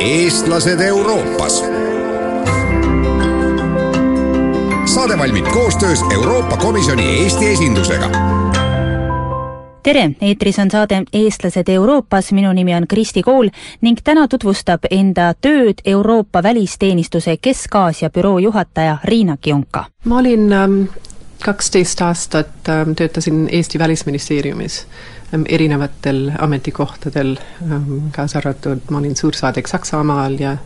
eestlased Euroopas. saade valmib koostöös Euroopa Komisjoni Eesti esindusega tere, eetris on saade Eestlased Euroopas, minu nimi on Kristi Kool ning täna tutvustab enda tööd Euroopa Välisteenistuse Kesk-Aasia büroo juhataja Riina Kionka. ma olin ähm, kaksteist aastat ähm, töötasin Eesti Välisministeeriumis ähm, erinevatel ametikohtadel, kaasa arvatud ma olin suursaadik Saksamaal ja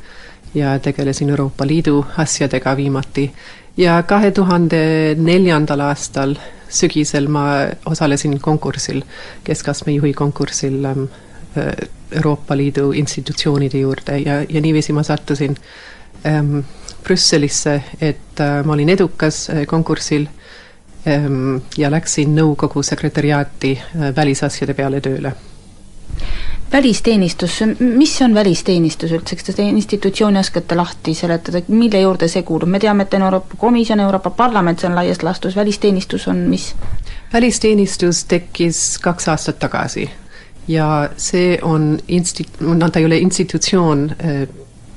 ja tegelesin Euroopa Liidu asjadega viimati. ja kahe tuhande neljandal aastal sügisel ma osalesin konkursil, keskastme juhi konkursil Euroopa Liidu institutsioonide juurde ja, ja niiviisi ma sattusin ähm, Brüsselisse, et äh, ma olin edukas äh, konkursil ähm, ja läksin nõukogu sekretäriaati äh, välisasjade peale tööle. Välisteenistus, mis on välisteenistus üldse, kas te seda institutsiooni oskate lahti seletada, mille juurde see kuulub, me teame, et on Euroopa Komisjon, Euroopa Parlament, see on laias laastus, välisteenistus on mis? välisteenistus tekkis kaks aastat tagasi ja see on insti-, no ta ei ole institutsioon äh,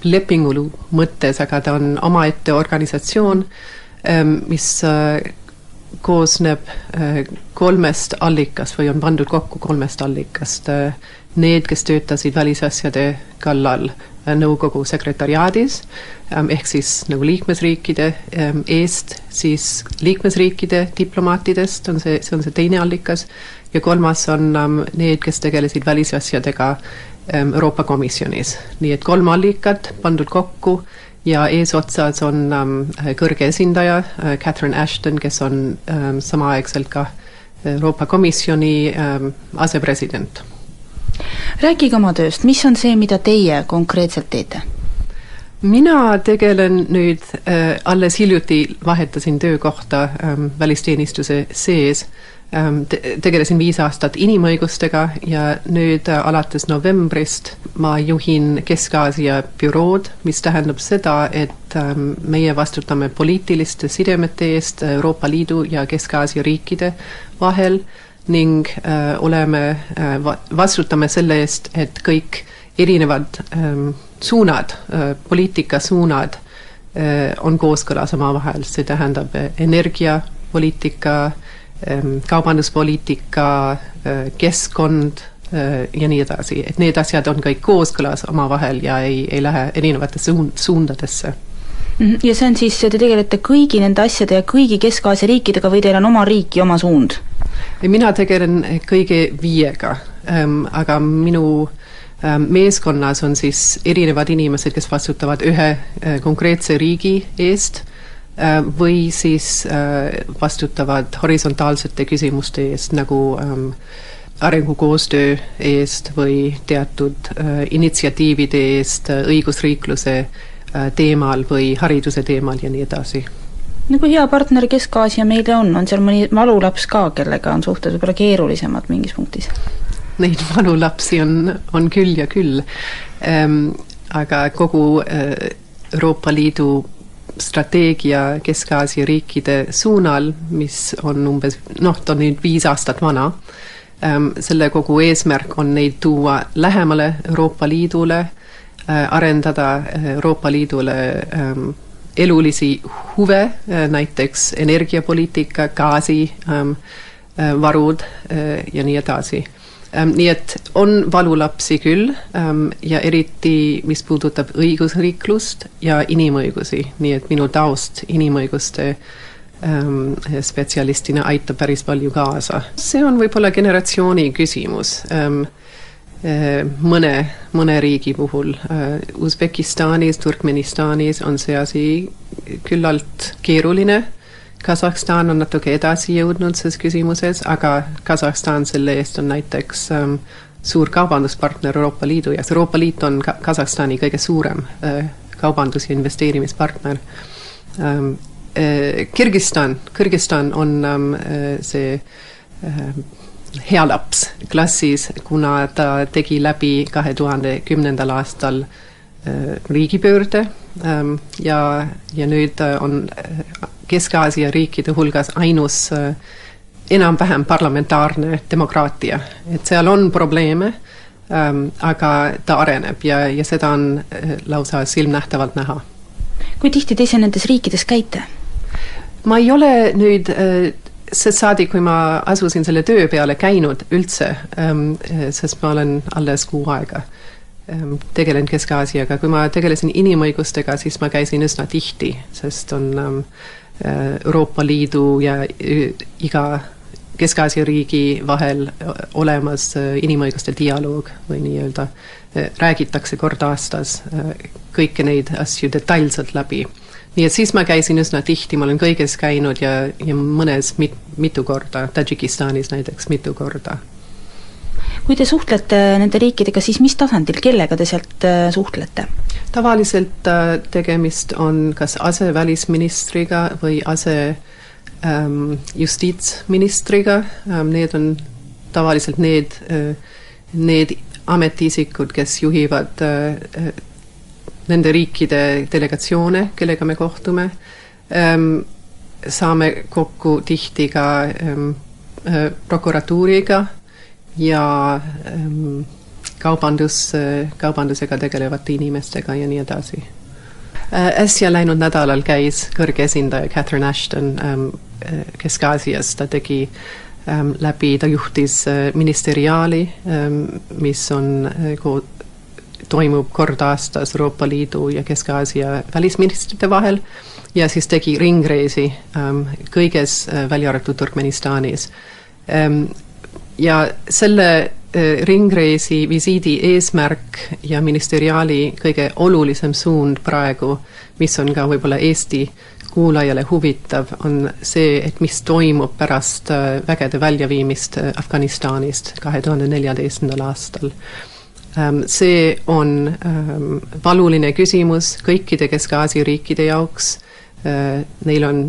lepingulu mõttes, aga ta on omaette organisatsioon, ähm, mis äh, koosneb äh, kolmest allikast või on pandud kokku kolmest allikast need, kes töötasid välisasjade kallal äh, nõukogu sekretariaadis, ähm, ehk siis nagu liikmesriikide ähm, eest, siis liikmesriikide diplomaatidest on see, see on see teine allikas, ja kolmas on ähm, need, kes tegelesid välisasjadega Euroopa Komisjonis. nii et kolm allikat pandud kokku ja eesotsas on kõrge esindaja äh, Catherine Ashton, kes on samaaegselt ka Euroopa Komisjoni asepresident rääkige oma tööst, mis on see, mida teie konkreetselt teete? mina tegelen nüüd äh,, alles hiljuti vahetasin töökohta ähm, välisteenistuse sees ähm, te, tegelesin viis aastat inimõigustega ja nüüd äh, alates novembrist ma juhin Kesk-Aasia bürood, mis tähendab seda, et ähm, meie vastutame poliitiliste sidemete eest Euroopa Liidu ja Kesk-Aasia riikide vahel äh, ning äh, oleme äh,, vastutame selle eest, et kõik erinevad ähm, suunad äh,, poliitikasuunad äh, on kooskõlas omavahel, see tähendab äh, energiapoliitika ähm,, kaubanduspoliitika keskkond ja nii edasi, et need asjad on kõik kooskõlas omavahel ja ei, ei lähe erinevatesse suund, suundadesse. Mhm, ja see on siis, te tegelete kõigi nende asjade ja kõigi Kesk-Aasia riikidega või teil on oma riik ja oma suund? mina tegelen kõige viiega. Ähm,, aga minu ähm, meeskonnas on siis erinevad inimesed, kes vastutavad ühe äh, konkreetse riigi eest või siis äh, vastutavad horisontaalsete küsimuste eest, nagu ähm, arengukoostöö eest või teatud äh, initsiatiivide eest äh, õigusriikluse äh, teemal või hariduse teemal ja nii edasi nagu hea partner Kesk-Aasia meile on, on seal mõni valulaps ka, kellega on suhted võib-olla keerulisemad mingis punktis? Neid valulapsi on, on küll ja küll ähm,. aga kogu äh, Euroopa Liidu strateegia Kesk-Aasia riikide suunal, mis on umbes noh, ta on nüüd viis aastat vana ähm,, selle kogu eesmärk on neid tuua lähemale Euroopa Liidule äh,, arendada Euroopa Liidule ähm, elulisi huve, äh, näiteks energiapoliitika, gaasivarud ähm, äh, ja nii edasi ähm, nii et on valulapsi küll ähm, ja eriti, mis puudutab õigusriiklust ja inimõigusi, nii et minu taust inimõiguste spetsialistina aitab päris palju kaasa. see on võib-olla generatsiooni küsimus Äh, mõne, mõne riigi puhul. Äh, Usbekistanis, Turkmenistanis on see asi küllalt keeruline. Kasahstan on natuke edasi jõudnud selles küsimuses, aga Kasahstan selle eest on näiteks ähm, suur kaubanduspartner Euroopa Liidu ja Euroopa Liit on ka Kasahstani kõige suurem äh, kaubandus- ja investeerimispartner ähm,. Äh, Kirgistan, Kõrgistan on ähm, äh, see äh, hea laps klassis, kuna ta tegi läbi kahe tuhande kümnendal aastal äh, riigipöörde ähm, ja, ja nüüd on äh, Kesk-Aasia riikide hulgas ainus äh, enam-vähem parlamentaarne demokraatia, et seal on probleeme ähm,, aga ta areneb ja, ja seda on äh, lausa silmnähtavalt näha. kui tihti te ise nendes riikides käite? ma ei ole nüüd äh, sest saadik, kui ma asusin selle töö peale, käinud üldse ähm,, sest ma olen alles kuu aega ähm, tegelenud Kesk-Aasiaga, kui ma tegelesin inimõigustega, siis ma käisin üsna tihti, sest on ähm, Euroopa Liidu ja iga Kesk-Aasia riigi vahel olemas inimõiguste dialoog või nii-öelda räägitakse kord aastas kõiki neid asju detailselt läbi. nii et siis ma käisin üsna tihti, ma olen kõiges käinud ja, ja mõnes mit, mitu korda, Tadžikistanis näiteks mitu korda. kui te suhtlete nende riikidega, siis mis tasandil, kellega te sealt suhtlete? Tavaliselt tegemist on kas asevälisministriga või ase ähm, justiitsministriga ähm,, need on tavaliselt need äh,, need ametiisikud, kes juhivad äh, nende riikide delegatsioone, kellega me kohtume ähm,. saame kokku tihti ka ähm, äh, prokuratuuriga ja ähm, kaubandus, kaubandusega tegelevate inimestega ja nii edasi Äh, äsja läinud nädalal käis kõrge esindaja Catherine Ashton ähm, äh, Kesk-Aasias, ta tegi ähm, läbi, ta juhtis äh, ministeriaali ähm,, mis on toimub kord aastas Euroopa Liidu ja Kesk-Aasia välisministrite vahel ja siis tegi ringreisi ähm, kõiges välja arvatud Turkmenistanis ähm,. ja selle ringreisi visiidi eesmärk ja ministeriaali kõige olulisem suund praegu, mis on ka võib-olla Eesti kuulajale huvitav, on see, et mis toimub pärast äh, vägede väljaviimist äh, Afganistanist kahe tuhande neljateistkümnendal aastal. Ähm, see on ähm, valuline küsimus kõikide Kesk-Aasia riikide jaoks, neil on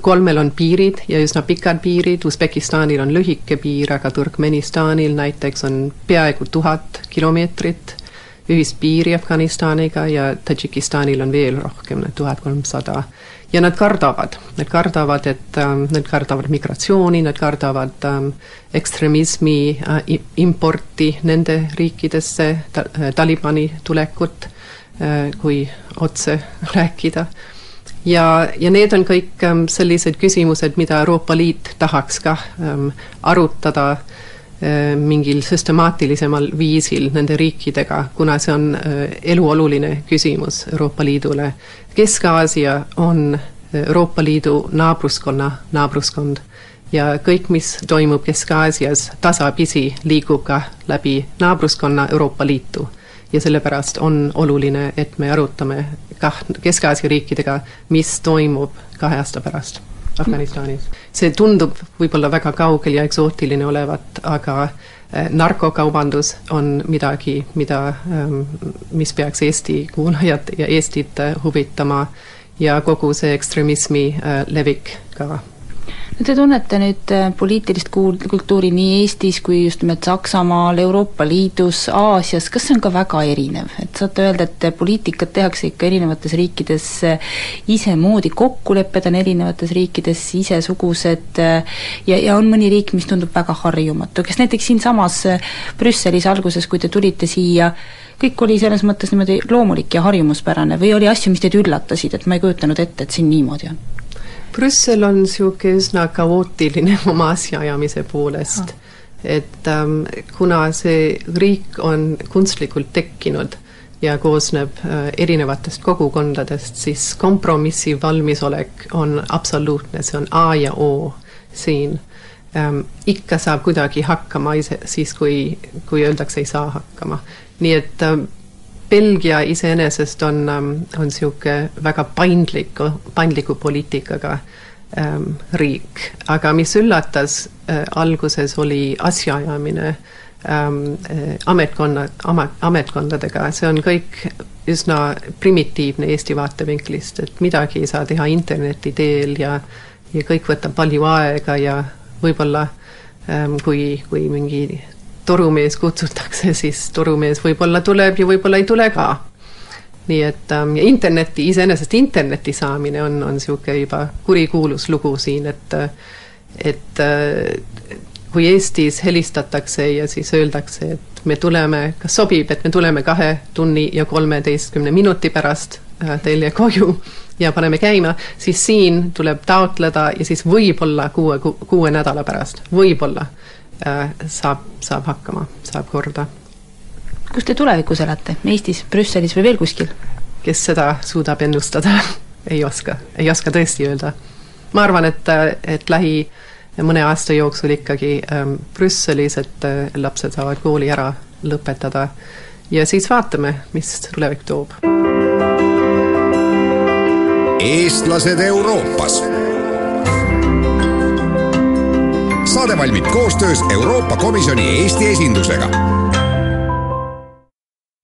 kolmel on piirid ja üsna pikad piirid, Usbekistanil on lühike piir, aga Turkmenistanil näiteks on peaaegu tuhat kilomeetrit ühist piiri Afganistaniga ja Tadžikistanil on veel rohkem, tuhat kolmsada. ja nad kardavad, nad kardavad, et ähm, nad kardavad migratsiooni, nad kardavad ähm, ekstremismi äh, importi nende riikidesse ta,, äh, Talibani tulekut äh,, kui otse rääkida ja, ja need on kõik ähm, sellised küsimused, mida Euroopa Liit tahaks ka ähm, arutada äh, mingil süstemaatilisemal viisil nende riikidega, kuna see on äh, eluoluline küsimus Euroopa Liidule. Kesk-Aasia on Euroopa Liidu naabruskonna naabruskond ja kõik, mis toimub Kesk-Aasias, tasapisi liigub ka läbi naabruskonna Euroopa Liitu ja sellepärast on oluline, et me arutame kah Kesk-Aasia riikidega, mis toimub kahe aasta pärast Afganistanis. see tundub võib-olla väga kaugel ja eksootiline olevat, aga eh, narkokaubandus on midagi, mida, ehm, mis peaks Eesti kuulajat ja Eestit huvitama ja kogu see ekstremismi eh, levik ka no te tunnete nüüd äh, poliitilist kuul-, kultuuri nii Eestis kui just nimelt Saksamaal, Euroopa Liidus, Aasias, kas see on ka väga erinev, et saate öelda, et poliitikat tehakse ikka erinevates riikides äh, isemoodi, kokkulepped on erinevates riikides isesugused äh, ja, ja on mõni riik, mis tundub väga harjumatu, kas näiteks siinsamas Brüsselis alguses, kui te tulite siia, kõik oli selles mõttes niimoodi loomulik ja harjumuspärane või oli asju, mis teid üllatasid, et ma ei kujutanud ette, et siin niimoodi on? Brüssel on niisugune üsna kaootiline oma asjaajamise poolest. et ähm, kuna see riik on kunstlikult tekkinud ja koosneb äh, erinevatest kogukondadest, siis kompromissi valmisolek on absoluutne, see on A ja O siin ähm,. ikka saab kuidagi hakkama ise, siis kui, kui öeldakse, ei saa hakkama. nii et ähm, Belgia iseenesest on, ähm, on niisugune väga paindlik, paindliku poliitikaga ähm, riik, aga mis üllatas äh, alguses, oli asjaajamine ähm, äh, ametkonna, ametkondadega, see on kõik üsna primitiivne Eesti vaatevinklist, et midagi ei saa teha interneti teel ja ja kõik võtab palju aega ja võib-olla ähm, kui, kui mingi torumees kutsutakse, siis torumees võib-olla tuleb ja võib-olla ei tule ka. nii et ähm, interneti, iseenesest interneti saamine on, on niisugune juba kurikuulus lugu siin, et et äh, kui Eestis helistatakse ja siis öeldakse, et me tuleme, kas sobib, et me tuleme kahe tunni ja kolmeteistkümne minuti pärast äh, teile koju ja paneme käima, siis siin tuleb taotleda ja siis võib-olla kuue, kuue nädala pärast, võib-olla saab, saab hakkama, saab korda kus te tulevikus elate, Eestis, Brüsselis või veel kuskil? kes seda suudab ennustada ei oska, ei oska tõesti öelda. ma arvan, et, et lähi mõne aasta jooksul ikkagi ähm, Brüsselis, et äh, lapsed saavad kooli ära lõpetada ja siis vaatame, mis tulevik toob. eestlased Euroopas. Saade valmib koostöös Euroopa Komisjoni Eesti esindusega